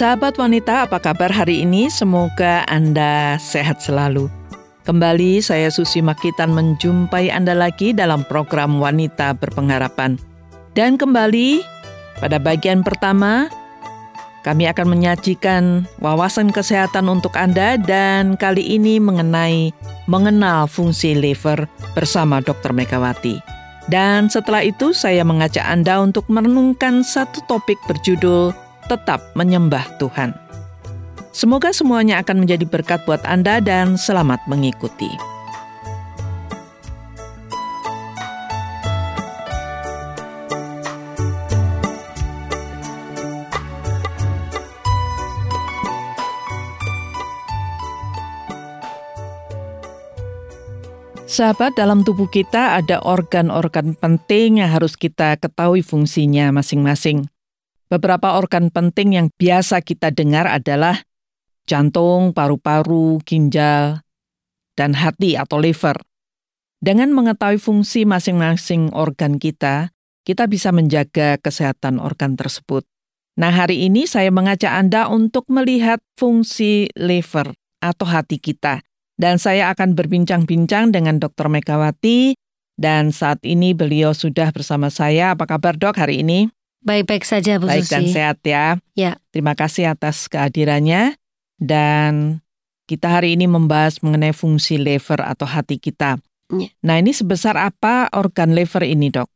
Sahabat wanita, apa kabar hari ini? Semoga Anda sehat selalu. Kembali saya Susi Makitan menjumpai Anda lagi dalam program Wanita Berpengharapan. Dan kembali pada bagian pertama, kami akan menyajikan wawasan kesehatan untuk Anda dan kali ini mengenai mengenal fungsi liver bersama Dr. Megawati. Dan setelah itu saya mengajak Anda untuk merenungkan satu topik berjudul tetap menyembah Tuhan. Semoga semuanya akan menjadi berkat buat Anda dan selamat mengikuti. Sahabat, dalam tubuh kita ada organ-organ penting yang harus kita ketahui fungsinya masing-masing. Beberapa organ penting yang biasa kita dengar adalah jantung, paru-paru, ginjal, dan hati atau liver. Dengan mengetahui fungsi masing-masing organ kita, kita bisa menjaga kesehatan organ tersebut. Nah, hari ini saya mengajak Anda untuk melihat fungsi liver atau hati kita. Dan saya akan berbincang-bincang dengan Dr. Megawati, dan saat ini beliau sudah bersama saya. Apa kabar dok hari ini? Baik-baik saja Bu Baik Susi. dan sehat ya. Ya. Terima kasih atas kehadirannya. Dan kita hari ini membahas mengenai fungsi liver atau hati kita. Ya. Nah ini sebesar apa organ liver ini dok?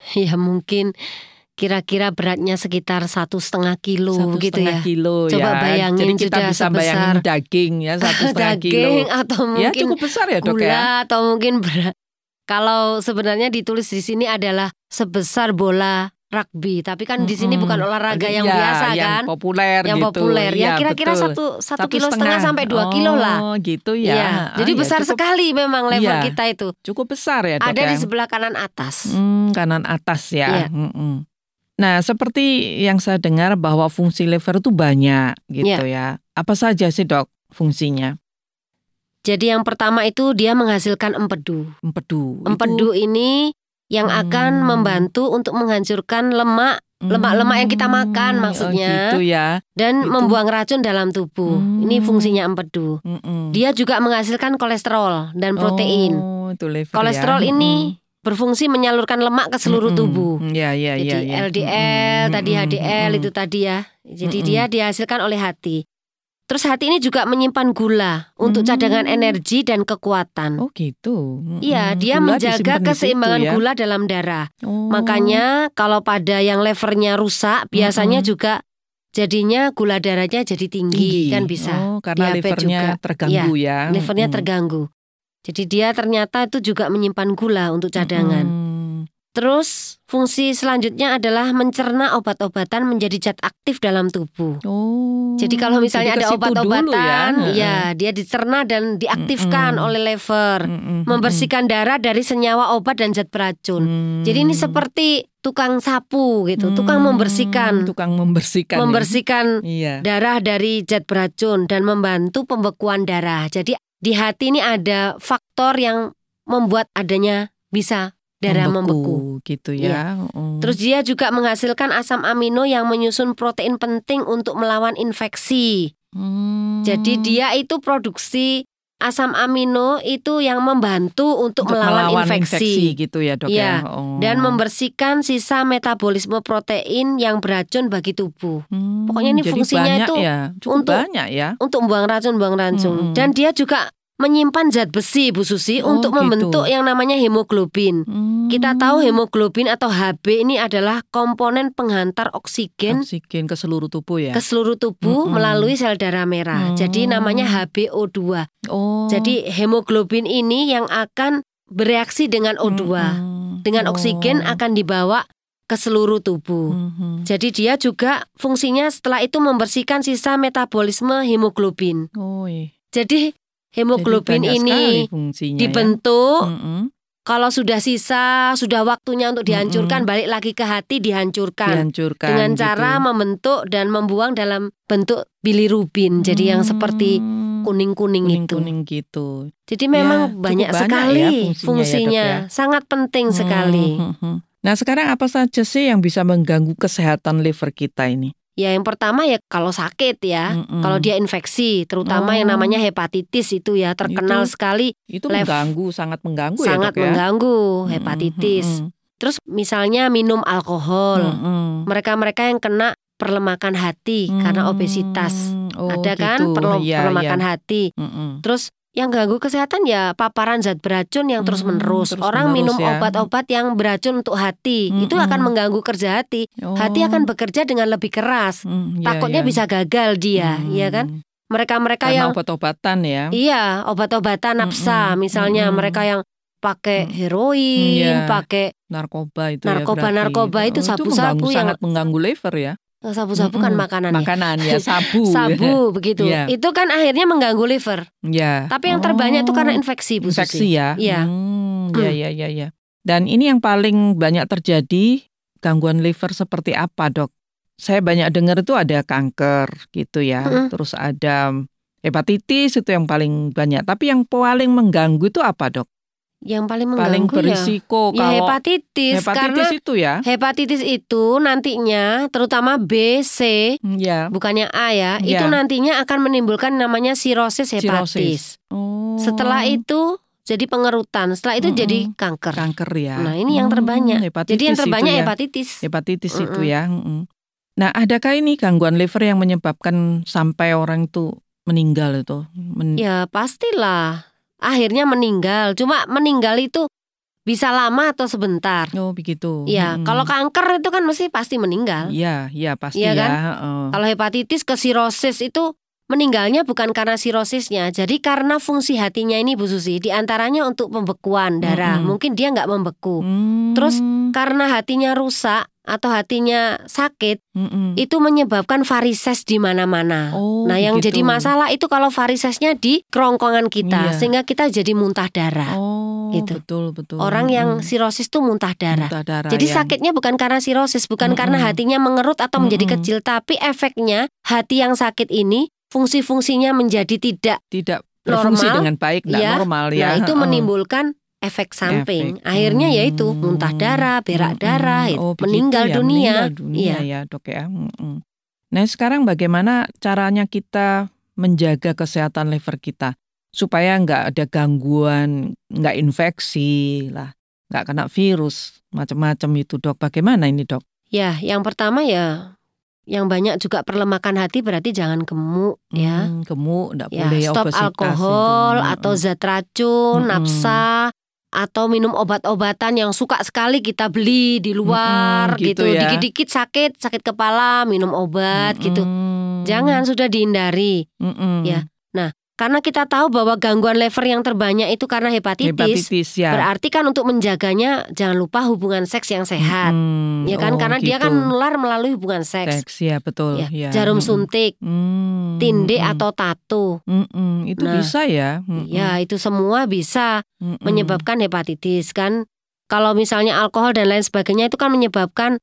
Ya mungkin kira-kira beratnya sekitar satu setengah kilo Satu gitu ya. kilo Coba ya. bayangin Jadi kita sudah bisa sebesar bayangin daging ya satu setengah kilo. Daging atau Ya mungkin cukup besar ya dok gula ya. atau mungkin berat. Kalau sebenarnya ditulis di sini adalah sebesar bola rugby, tapi kan di sini bukan olahraga yang Iya, biasa yang kan, populer yang gitu. populer. Iya, Ya kira-kira betul. satu satu kilo setengah sampai dua kilo lah. Oh gitu ya. Iya, Ah, Jadi ya, besar cukup, sekali memang level Iya. kita itu. Cukup besar ya dok Ada ya. di sebelah kanan atas. Hmm, kanan atas Iya. ya. Mm-mm. Nah, seperti yang saya dengar bahwa fungsi liver itu banyak gitu ya. Apa saja sih dok fungsinya? Jadi yang pertama itu dia menghasilkan empedu. Empedu. Empedu ini yang akan Hmm. membantu untuk menghancurkan lemak lemak-lemak yang kita makan Hmm, maksudnya. Oh, gitu ya. dan Itu. membuang racun dalam tubuh. Hmm. Ini fungsinya empedu. Mm-mm. Dia juga menghasilkan kolesterol dan protein. Oh, liver kolesterol ya. ini berfungsi menyalurkan lemak ke seluruh tubuh. Mm, Ya, ya, Jadi ya, ya. LDL, Mm-mm, tadi HDL mm-mm. itu tadi ya. Jadi Mm-mm. dia dihasilkan oleh hati. Terus hati ini juga menyimpan gula untuk Hmm. cadangan energi dan kekuatan. Oh gitu. Iya, dia Gula menjaga keseimbangan ya. gula dalam darah. Oh. Makanya kalau pada yang levernya rusak, biasanya Mm-mm. juga jadinya gula darahnya jadi tinggi, kan bisa. Oh, karena Diabetes livernya juga. terganggu ya. Levernya Mm-mm. terganggu. Jadi dia ternyata itu juga menyimpan gula untuk cadangan. Mm-mm. Terus fungsi selanjutnya adalah mencerna obat-obatan menjadi zat aktif dalam tubuh. Oh. Jadi kalau misalnya jadi ada obat-obatan, ya. ya dia dicerna dan diaktifkan Mm-mm. oleh lever, Mm-mm, membersihkan darah dari senyawa obat dan zat beracun. mm-mm. Jadi ini seperti tukang sapu gitu, tukang Hmm, membersihkan, tukang membersihkan. ya. membersihkan Iya. darah dari zat beracun dan membantu pembekuan darah. Jadi di hati ini ada faktor yang membuat adanya bisa darah membeku. gitu Iya. ya. Oh. Terus dia juga menghasilkan asam amino yang menyusun protein penting untuk melawan infeksi. Hmm. Jadi dia itu produksi asam amino itu yang membantu untuk, Untuk melawan, melawan infeksi. gitu ya dok Iya. ya. Oh. dan membersihkan sisa metabolisme protein yang beracun bagi tubuh. Hmm, pokoknya ini jadi fungsinya itu ya. Cukup untuk- banyak ya. Untuk buang racun, buang racun. Hmm. Dan dia juga menyimpan zat besi, Bu Susi, Oh, untuk gitu. membentuk yang namanya hemoglobin. Hmm. Kita tahu hemoglobin atau HB ini adalah komponen penghantar oksigen oksigen ke seluruh tubuh ya. ke seluruh tubuh Mm-mm. melalui sel darah merah. Hmm. Jadi namanya HbO2. oh. Jadi hemoglobin ini yang akan bereaksi dengan O2. Mm-mm. Dengan Oh. oksigen akan dibawa ke seluruh tubuh. Mhm. Jadi dia juga fungsinya setelah itu membersihkan sisa metabolisme hemoglobin. Oh, iya. Jadi hemoglobin ini sekali fungsinya ya. dibentuk Mm-mm. kalau sudah sisa, sudah waktunya untuk dihancurkan, balik lagi ke hati dihancurkan. dihancurkan dengan gitu. cara membentuk dan membuang dalam bentuk bilirubin. Jadi yang seperti Hmm, kuning-kuning itu. kuning-kuning gitu. Jadi memang cukup banyak banyak sekali ya fungsinya fungsinya, ya, Dok, sangat penting sekali. Hmm, hmm, hmm. Nah, sekarang apa saja sih yang bisa mengganggu kesehatan liver kita ini? Ya yang pertama ya kalau sakit ya, Mm-mm. kalau dia infeksi, terutama yang Oh. namanya hepatitis itu ya terkenal Itu sekali itu lev- mengganggu, sangat mengganggu sangat ya dok ya. mengganggu hepatitis. mm-mm, Terus misalnya minum alkohol, mereka-mereka yang kena perlemakan hati karena obesitas, Hmm, oh, ada kan gitu. perle- Iya, perlemakan iya. hati. Mm-mm. Terus yang ganggu kesehatan ya paparan zat beracun yang Hmm, terus-menerus. Orang terus-menerus minum ya. obat-obat yang beracun untuk hati, itu Mm-mm. akan mengganggu kerja hati. Hati Oh, akan bekerja dengan lebih keras. mm, iya, Takutnya iya. bisa gagal dia, Hmm, ya kan? Mereka-mereka Karena yang obat-obatan ya. iya, obat-obatan nafsa, Mm-mm, misalnya mm-mm. mereka yang pakai Mm. heroin, Iya. pakai narkoba itu ya Narkoba- berarti. narkoba itu Oh, sabu-sabu yang- sangat mengganggu liver ya. Sabu-sabu kan Mm-mm. makanan ya. Makanan ya sabu. Sabu begitu. Iya. Itu kan akhirnya mengganggu liver. ya. Tapi yang terbanyak itu karena Oh, infeksi, Bu infeksi Susi. ya. Iya. Hmm, ya ya ya ya. Dan ini yang paling banyak terjadi gangguan liver seperti apa, Dok? Saya banyak dengar itu ada kanker gitu ya. Mm-mm. Terus ada hepatitis itu yang paling banyak. Tapi yang paling mengganggu itu apa, Dok? Yang paling paling mengganggu ya, berisiko ya kalau hepatitis, karena hepatitis itu ya. hepatitis itu nantinya terutama B, C, Hmm, Ya. bukannya A ya, Iya. itu nantinya akan menimbulkan namanya sirosis hepatis. Sirosis. Oh. Setelah itu jadi pengerutan, setelah itu Mm-mm. jadi kanker. kanker ya. Nah, ini yang Hmm, terbanyak. hepatitis Jadi yang itu terbanyak ya. hepatitis. hepatitis itu Mm-mm. ya. mm-mm. Nah, adakah ini gangguan liver yang menyebabkan sampai orang itu meninggal itu? Men- Ya pastilah. Akhirnya meninggal. Cuma meninggal itu bisa lama atau sebentar. Oh, begitu. Ya, Mm-mm. kalau kanker itu kan mesti pasti meninggal. Iya, iya pasti Iya ya. kan? heeh. Kalau hepatitis ke sirosis itu meninggalnya bukan karena sirosisnya, jadi karena fungsi hatinya ini Bu Susi, di antaranya untuk pembekuan darah. Mm-mm. Mungkin dia nggak membeku. Hmm, Terus Karena hatinya rusak atau hatinya sakit, mm-mm. itu menyebabkan varises di mana-mana. Oh, nah, yang begitu. jadi masalah itu kalau varisesnya di kerongkongan kita, Iya. sehingga kita jadi muntah darah. Oh, gitu. betul betul. Orang yang sirosis itu muntah darah. Muntah darah Jadi ya. sakitnya bukan karena sirosis, bukan Mm-mm. karena hatinya mengerut atau menjadi kecil, tapi efeknya hati yang sakit ini fungsi-fungsinya menjadi tidak. tidak berfungsi normal, dengan baik, tidak iya. normal ya. Nah, itu menimbulkan efek samping. Efek. Akhirnya yaitu Hmm. muntah darah, berak Mm-mm. darah, itu, Oh, begitu meninggal ya, dunia. Meninggal dunia Iya. ya, Dok ya. Mm-mm. Nah, sekarang bagaimana caranya kita menjaga kesehatan liver kita supaya nggak ada gangguan, nggak infeksi lah, nggak kena virus macam-macam itu, Dok. Bagaimana ini, Dok? Ya, yang pertama ya yang banyak juga perlemakan hati berarti jangan gemuk ya. Hmm, gemuk, nggak Ya, boleh stop alkohol itu. atau zat racun, Mm-mm. nafsa atau minum obat-obatan yang suka sekali kita beli di luar Mm-mm, gitu gitu. ya. Dikit-dikit sakit, sakit kepala, minum obat gitu. Mm-mm. Jangan sudah dihindari. Mm-mm. Ya, Karena kita tahu bahwa gangguan liver yang terbanyak itu karena hepatitis. Hepatitis ya. Berarti kan untuk menjaganya jangan lupa hubungan seks yang sehat. Mm, Ya kan oh, karena dia gitu. kan menular melalui hubungan seks. Seks ya betul. Ya, ya. Jarum Mm-mm. suntik, Hmm, tinde mm-mm. atau tato. Mm-mm, itu Nah, bisa ya. Mm-mm. Ya, itu semua bisa Mm-mm. menyebabkan hepatitis kan. Kalau misalnya alkohol dan lain sebagainya itu kan menyebabkan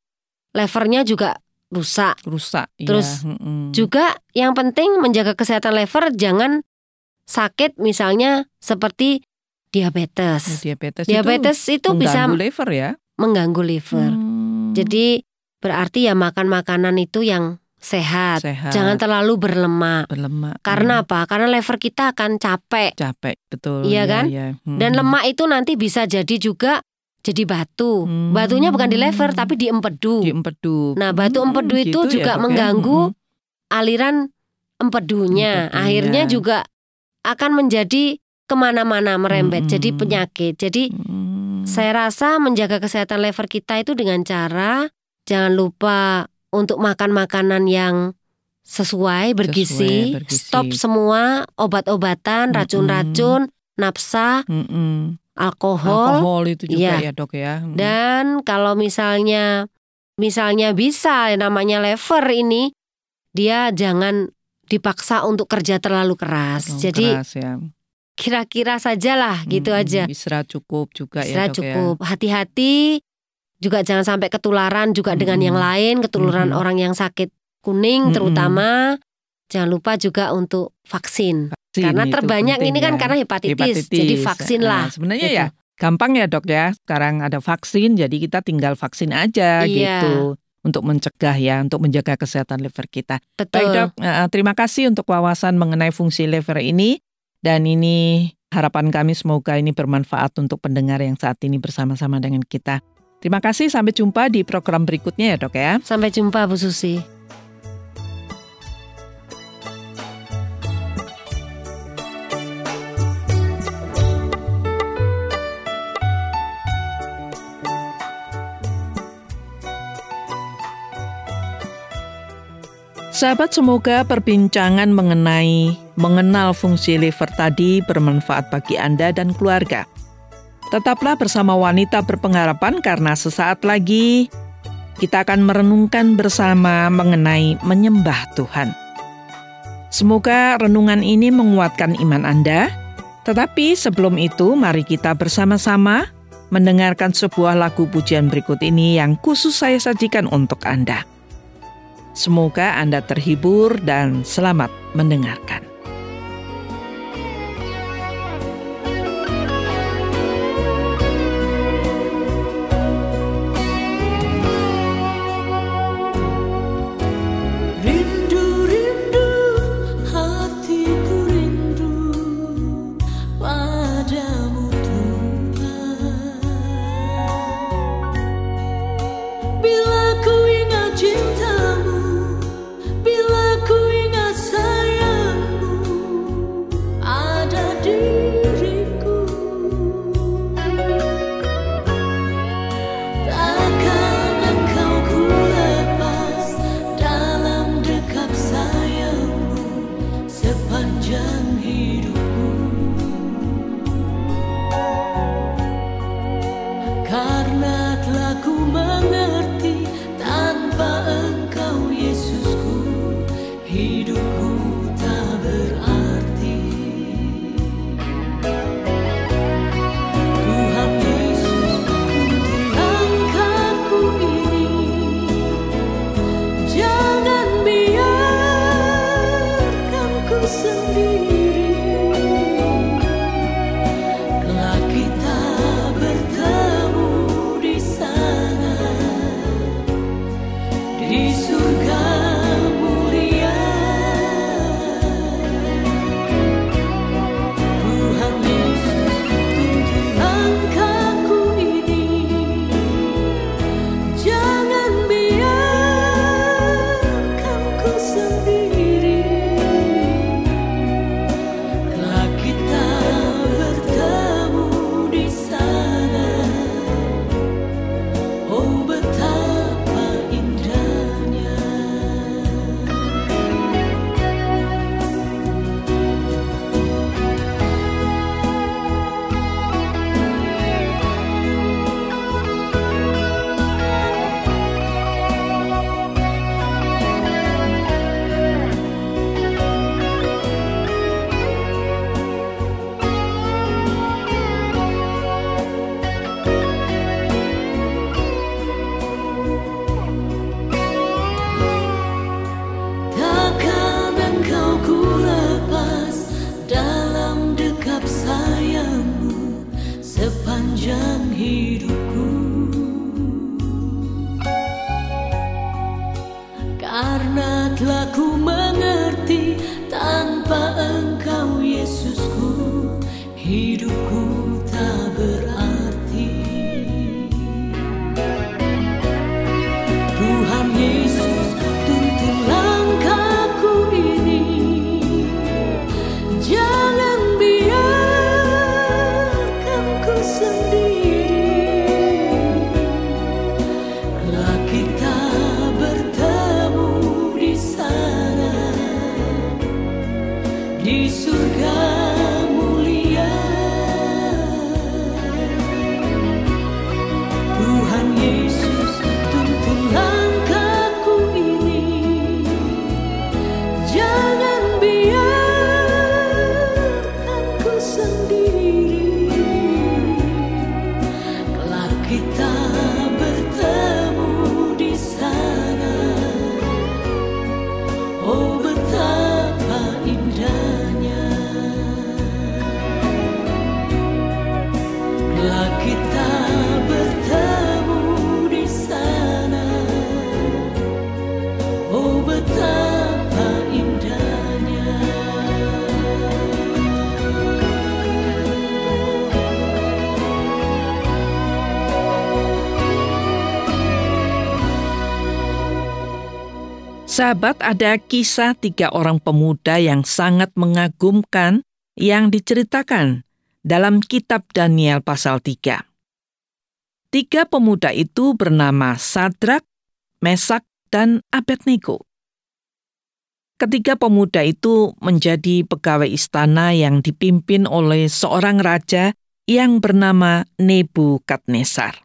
levernya juga rusak. rusak. Terus ya. mm-mm. Juga yang penting menjaga kesehatan lever jangan sakit misalnya seperti Ya, diabetes. diabetes, Diabetes itu, itu bisa mengganggu liver ya. mengganggu liver. Hmm, Jadi berarti ya makan makanan itu yang sehat. sehat, Jangan terlalu berlemak. berlemak. Karena Hmm, apa? Karena lever kita akan capek. capek betul. Iya ya, kan? ya. Hmm. Dan lemak itu nanti bisa jadi juga jadi batu. Hmm. Batunya bukan di lever tapi di empedu. di empedu. Nah, batu Hmm, empedu itu gitu ya, juga ya. mengganggu Mm-mm. aliran empedunya. Empedunya. Akhirnya juga akan menjadi ke mana-mana merembet. Mm-mm. Jadi penyakit. Jadi Hmm. saya rasa menjaga kesehatan lever kita itu dengan cara jangan lupa untuk makan makanan yang sesuai bergizi, bergizi. stop semua obat-obatan, racun-racun, nafsa, Mm-mm. alkohol, Alkohol itu juga Iya. ya dok ya. Mm. dan kalau misalnya misalnya bisa namanya lever ini dia jangan dipaksa untuk kerja terlalu keras. Oh, Jadi keras ya. kira-kira sajalah gitu Mm-mm. aja. Istirahat cukup juga Istirahat ya dok cukup. Hati-hati juga jangan sampai ketularan juga dengan Mm-mm. yang lain, ketularan Mm-mm. orang yang sakit kuning Mm-mm. terutama. Jangan lupa juga untuk vaksin. ya. Vaksin Karena terbanyak ini kan ya. karena hepatitis, jadi vaksin Nah, lah. sebenarnya gitu. ya gampang ya dok ya. Sekarang ada vaksin, jadi kita tinggal vaksin aja Iya. gitu untuk mencegah ya, untuk menjaga kesehatan liver kita. Betul. Baik dok, uh, terima kasih untuk wawasan mengenai fungsi liver ini dan ini harapan kami semoga ini bermanfaat untuk pendengar yang saat ini bersama-sama dengan kita. Terima kasih, sampai jumpa di program berikutnya ya dok ya. Sampai jumpa Bu Susi. Sahabat, semoga perbincangan mengenai mengenal fungsi liver tadi bermanfaat bagi Anda dan keluarga. Tetaplah bersama wanita berpengharapan karena sesaat lagi kita akan merenungkan bersama mengenai menyembah Tuhan. Semoga renungan ini menguatkan iman Anda. Tetapi sebelum itu, mari kita bersama-sama mendengarkan sebuah lagu pujian berikut ini yang khusus saya sajikan untuk Anda. Semoga Anda terhibur dan selamat mendengarkan. Sahabat, ada kisah tiga orang pemuda yang sangat mengagumkan yang diceritakan dalam kitab Daniel pasal 3. Tiga pemuda itu bernama Sadrak, Mesak, dan Abednego. Ketiga pemuda itu menjadi pegawai istana yang dipimpin oleh seorang raja yang bernama Nebukadnesar.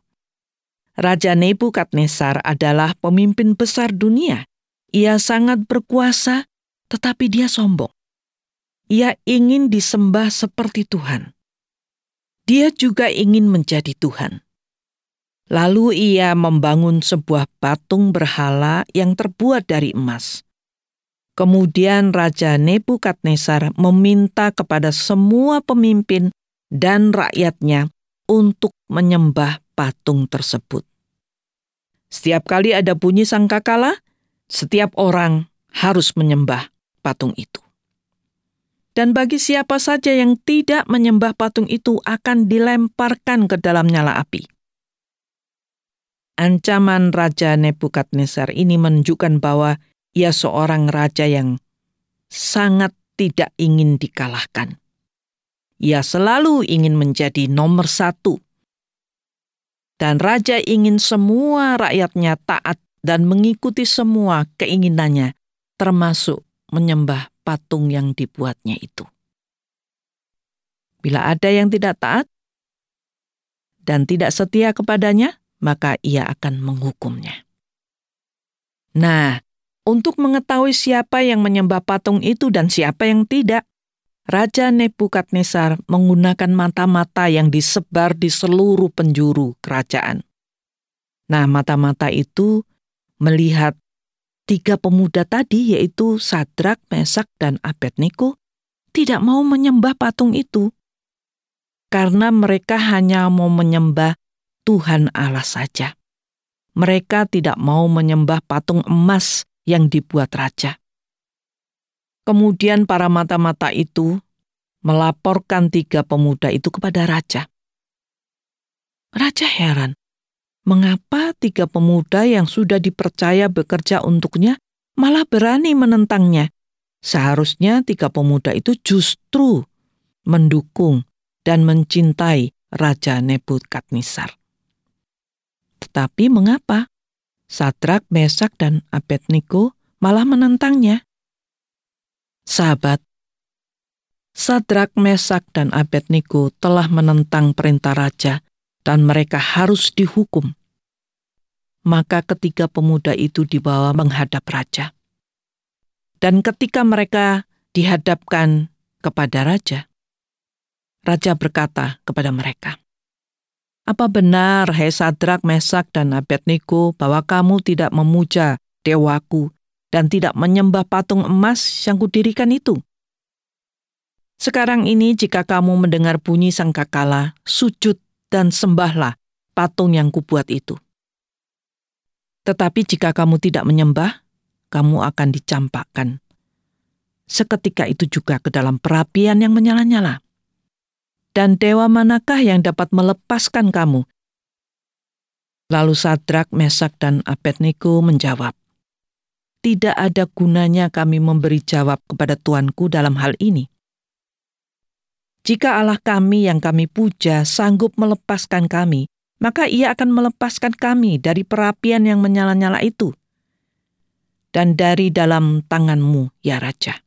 Raja Nebukadnesar adalah pemimpin besar dunia ia sangat berkuasa, tetapi dia sombong. Ia ingin disembah seperti Tuhan. Dia juga ingin menjadi Tuhan. Lalu ia membangun sebuah patung berhala yang terbuat dari emas. Kemudian Raja Nebukadnezar meminta kepada semua pemimpin dan rakyatnya untuk menyembah patung tersebut. Setiap kali ada bunyi sangkakala, setiap orang harus menyembah patung itu. Dan bagi siapa saja yang tidak menyembah patung itu akan dilemparkan ke dalam nyala api. Ancaman Raja Nebukadnezar ini menunjukkan bahwa ia seorang raja yang sangat tidak ingin dikalahkan. Ia selalu ingin menjadi nomor satu. Dan raja ingin semua rakyatnya taat dan mengikuti semua keinginannya, termasuk menyembah patung yang dibuatnya itu. Bila ada yang tidak taat dan tidak setia kepadanya, maka ia akan menghukumnya. Nah, untuk mengetahui siapa yang menyembah patung itu dan siapa yang tidak, Raja Nebukadnezar menggunakan mata-mata yang disebar di seluruh penjuru kerajaan. Nah, mata-mata itu melihat tiga pemuda tadi yaitu Sadrak, Mesak, dan Abednego tidak mau menyembah patung itu karena mereka hanya mau menyembah Tuhan Allah saja. Mereka tidak mau menyembah patung emas yang dibuat raja. Kemudian para mata-mata itu melaporkan tiga pemuda itu kepada raja. Raja heran, Mengapa tiga pemuda yang sudah dipercaya bekerja untuknya malah berani menentangnya? Seharusnya tiga pemuda itu justru mendukung dan mencintai Raja Nebukadnezar. Tetapi mengapa Sadrak, Mesak, dan Abednego malah menentangnya? Sahabat, Sadrak, Mesak, dan Abednego telah menentang perintah raja dan mereka harus dihukum. Maka ketiga pemuda itu dibawa menghadap raja. Dan ketika mereka dihadapkan kepada raja, raja berkata kepada mereka, Apa benar, hai Sadrak, Mesak, dan Abednego, bahwa kamu tidak memuja dewaku dan tidak menyembah patung emas yang kudirikan itu? Sekarang ini jika kamu mendengar bunyi sangkakala, sujud dan sembahlah patung yang kubuat itu. Tetapi jika kamu tidak menyembah, kamu akan dicampakkan. Seketika itu juga ke dalam perapian yang menyala-nyala. Dan dewa manakah yang dapat melepaskan kamu? Lalu Sadrak, Mesak, dan Abednego menjawab, Tidak ada gunanya kami memberi jawab kepada Tuanku dalam hal ini. Jika Allah kami yang kami puja sanggup melepaskan kami, maka ia akan melepaskan kami dari perapian yang menyala-nyala itu dan dari dalam tanganmu, ya Raja.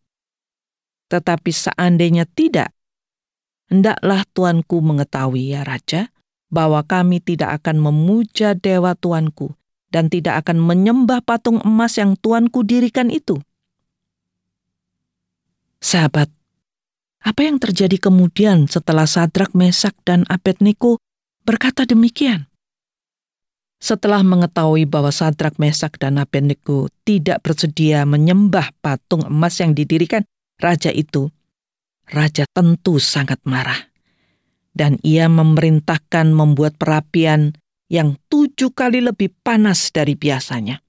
Tetapi seandainya tidak, hendaklah Tuanku mengetahui, ya Raja, bahwa kami tidak akan memuja dewa Tuanku dan tidak akan menyembah patung emas yang Tuanku dirikan itu. Sahabat, apa yang terjadi kemudian setelah Sadrak, Mesak, dan Abednego berkata demikian? Setelah mengetahui bahwa Sadrak, Mesak, dan Abednego tidak bersedia menyembah patung emas yang didirikan raja itu, raja tentu sangat marah. Dan ia memerintahkan membuat perapian yang tujuh kali lebih panas dari biasanya.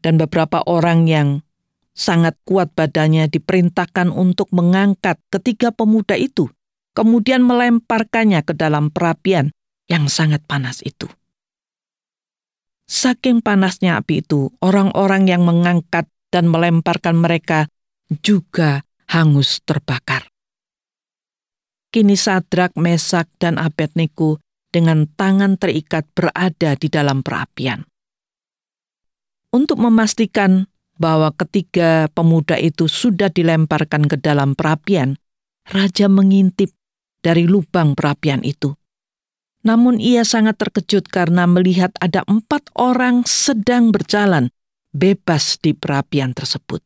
Dan beberapa orang yang sangat kuat badannya diperintahkan untuk mengangkat ketiga pemuda itu, kemudian melemparkannya ke dalam perapian yang sangat panas itu. Saking panasnya api itu, orang-orang yang mengangkat dan melemparkan mereka juga hangus terbakar. Kini Sadrak, Mesak, dan Abednego dengan tangan terikat berada di dalam perapian. Untuk memastikan bahwa ketiga pemuda itu sudah dilemparkan ke dalam perapian, raja mengintip dari lubang perapian itu. Namun ia sangat terkejut karena melihat ada empat orang sedang berjalan bebas di perapian tersebut.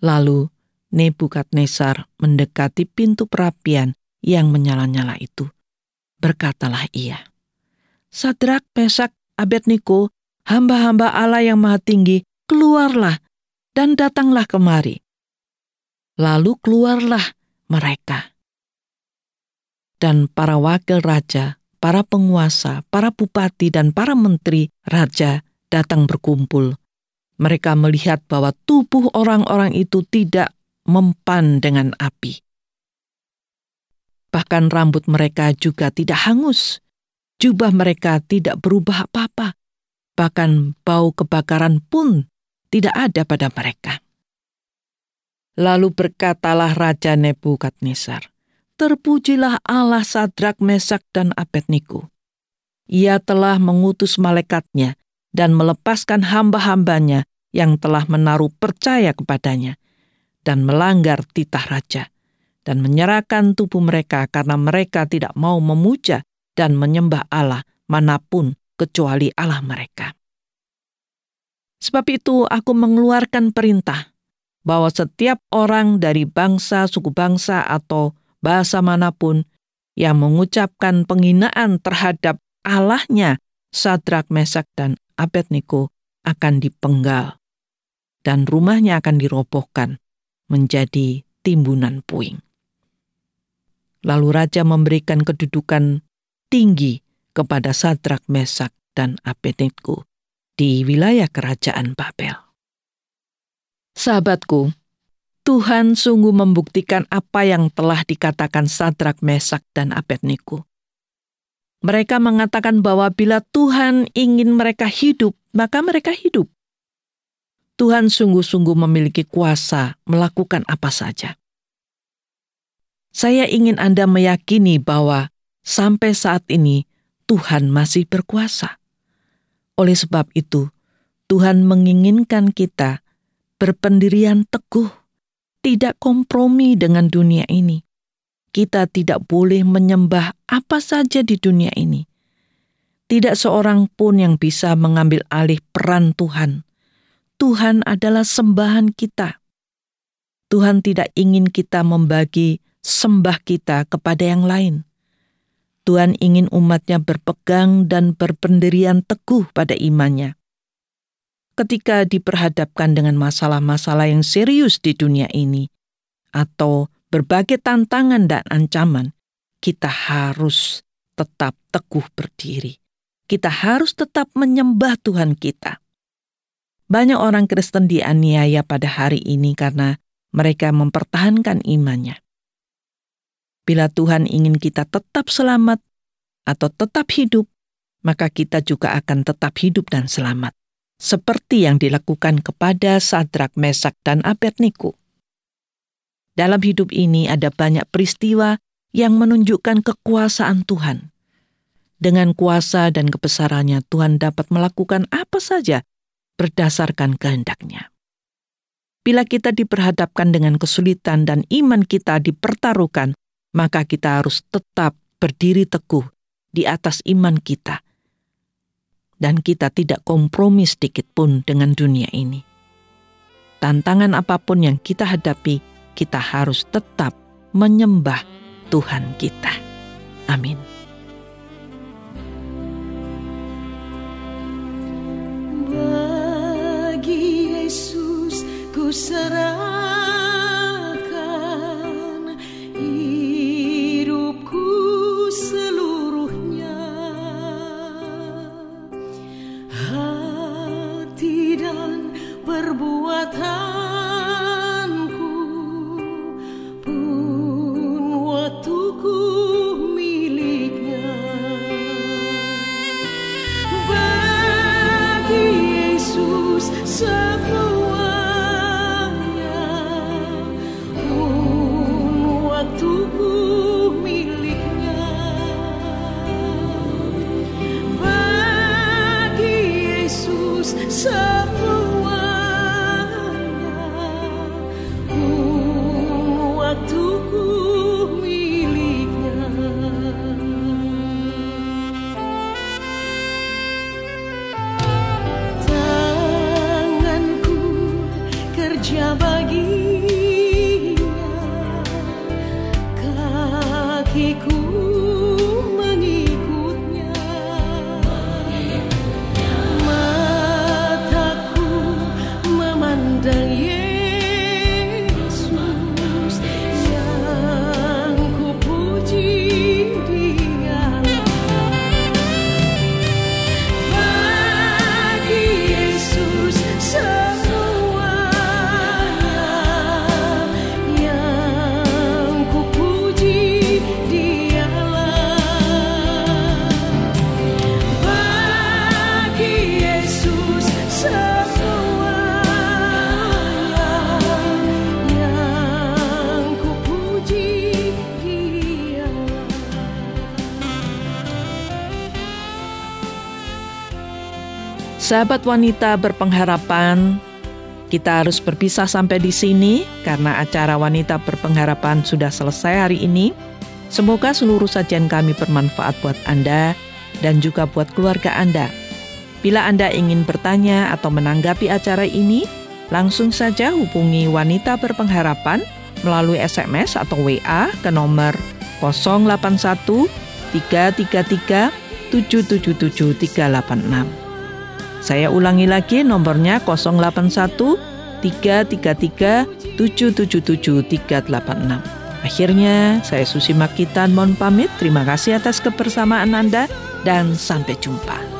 Lalu Nebukadnezar mendekati pintu perapian yang menyala-nyala itu. Berkatalah ia, Sadrak, Pesak, Abednego, hamba-hamba Allah yang maha tinggi, keluarlah dan datanglah kemari. Lalu keluarlah mereka. Dan para wakil raja, para penguasa, para bupati, dan para menteri raja datang berkumpul. Mereka melihat bahwa tubuh orang-orang itu tidak mempan dengan api. Bahkan rambut mereka juga tidak hangus. Jubah mereka tidak berubah apa-apa. Bahkan bau kebakaran pun tidak ada pada mereka. Lalu berkatalah Raja Nebukadnezar, Terpujilah Allah Sadrak, Mesak, dan Abednego. Ia telah mengutus malaikatnya dan melepaskan hamba-hambanya yang telah menaruh percaya kepadanya dan melanggar titah raja, dan menyerahkan tubuh mereka karena mereka tidak mau memuja dan menyembah Allah mana pun kecuali Allah mereka. Sebab itu aku mengeluarkan perintah bahwa setiap orang dari bangsa, suku bangsa, atau bahasa mana pun yang mengucapkan penghinaan terhadap Allahnya Sadrak, Mesak, dan Abednego akan dipenggal dan rumahnya akan dirobohkan menjadi timbunan puing. Lalu raja memberikan kedudukan tinggi kepada Sadrak, Mesak, dan Abednego di wilayah kerajaan Babel. Sahabatku, Tuhan sungguh membuktikan apa yang telah dikatakan Sadrak, Mesak, dan Abednego. Mereka mengatakan bahwa bila Tuhan ingin mereka hidup, maka mereka hidup. Tuhan sungguh-sungguh memiliki kuasa melakukan apa saja. Saya ingin Anda meyakini bahwa sampai saat ini Tuhan masih berkuasa. Oleh sebab itu, Tuhan menginginkan kita berpendirian teguh, tidak kompromi dengan dunia ini. Kita tidak boleh menyembah apa saja di dunia ini. Tidak seorang pun yang bisa mengambil alih peran Tuhan Tuhan adalah sembahan kita. Tuhan tidak ingin kita membagi sembah kita kepada yang lain. Tuhan ingin umatnya berpegang dan berpendirian teguh pada imannya. Ketika diperhadapkan dengan masalah-masalah yang serius di dunia ini, atau berbagai tantangan dan ancaman, kita harus tetap teguh berdiri. Kita harus tetap menyembah Tuhan kita. Banyak orang Kristen dianiaya pada hari ini karena mereka mempertahankan imannya. Bila Tuhan ingin kita tetap selamat atau tetap hidup, maka kita juga akan tetap hidup dan selamat, seperti yang dilakukan kepada Sadrak, Mesak, dan Abednego. Dalam hidup ini ada banyak peristiwa yang menunjukkan kekuasaan Tuhan. Dengan kuasa dan kebesarannya, Tuhan dapat melakukan apa saja berdasarkan kehendaknya. Bila kita diperhadapkan dengan kesulitan dan iman kita dipertaruhkan, maka kita harus tetap berdiri teguh di atas iman kita. Dan kita tidak kompromi sedikit pun dengan dunia ini. Tantangan apa pun yang kita hadapi, kita harus tetap menyembah Tuhan kita. Amin. serahkan kerja Sahabat wanita berpengharapan, kita harus berpisah sampai di sini karena acara wanita berpengharapan sudah selesai hari ini. Semoga seluruh sajian kami bermanfaat buat Anda dan juga buat keluarga Anda. Bila Anda ingin bertanya atau menanggapi acara ini, langsung saja hubungi wanita berpengharapan melalui SMS atau WA ke nomor 081 333 777 386. Saya ulangi lagi nomornya 081 333 777 386. Akhirnya, saya Susi Makitan mohon pamit. Terima kasih atas kebersamaan Anda dan sampai jumpa.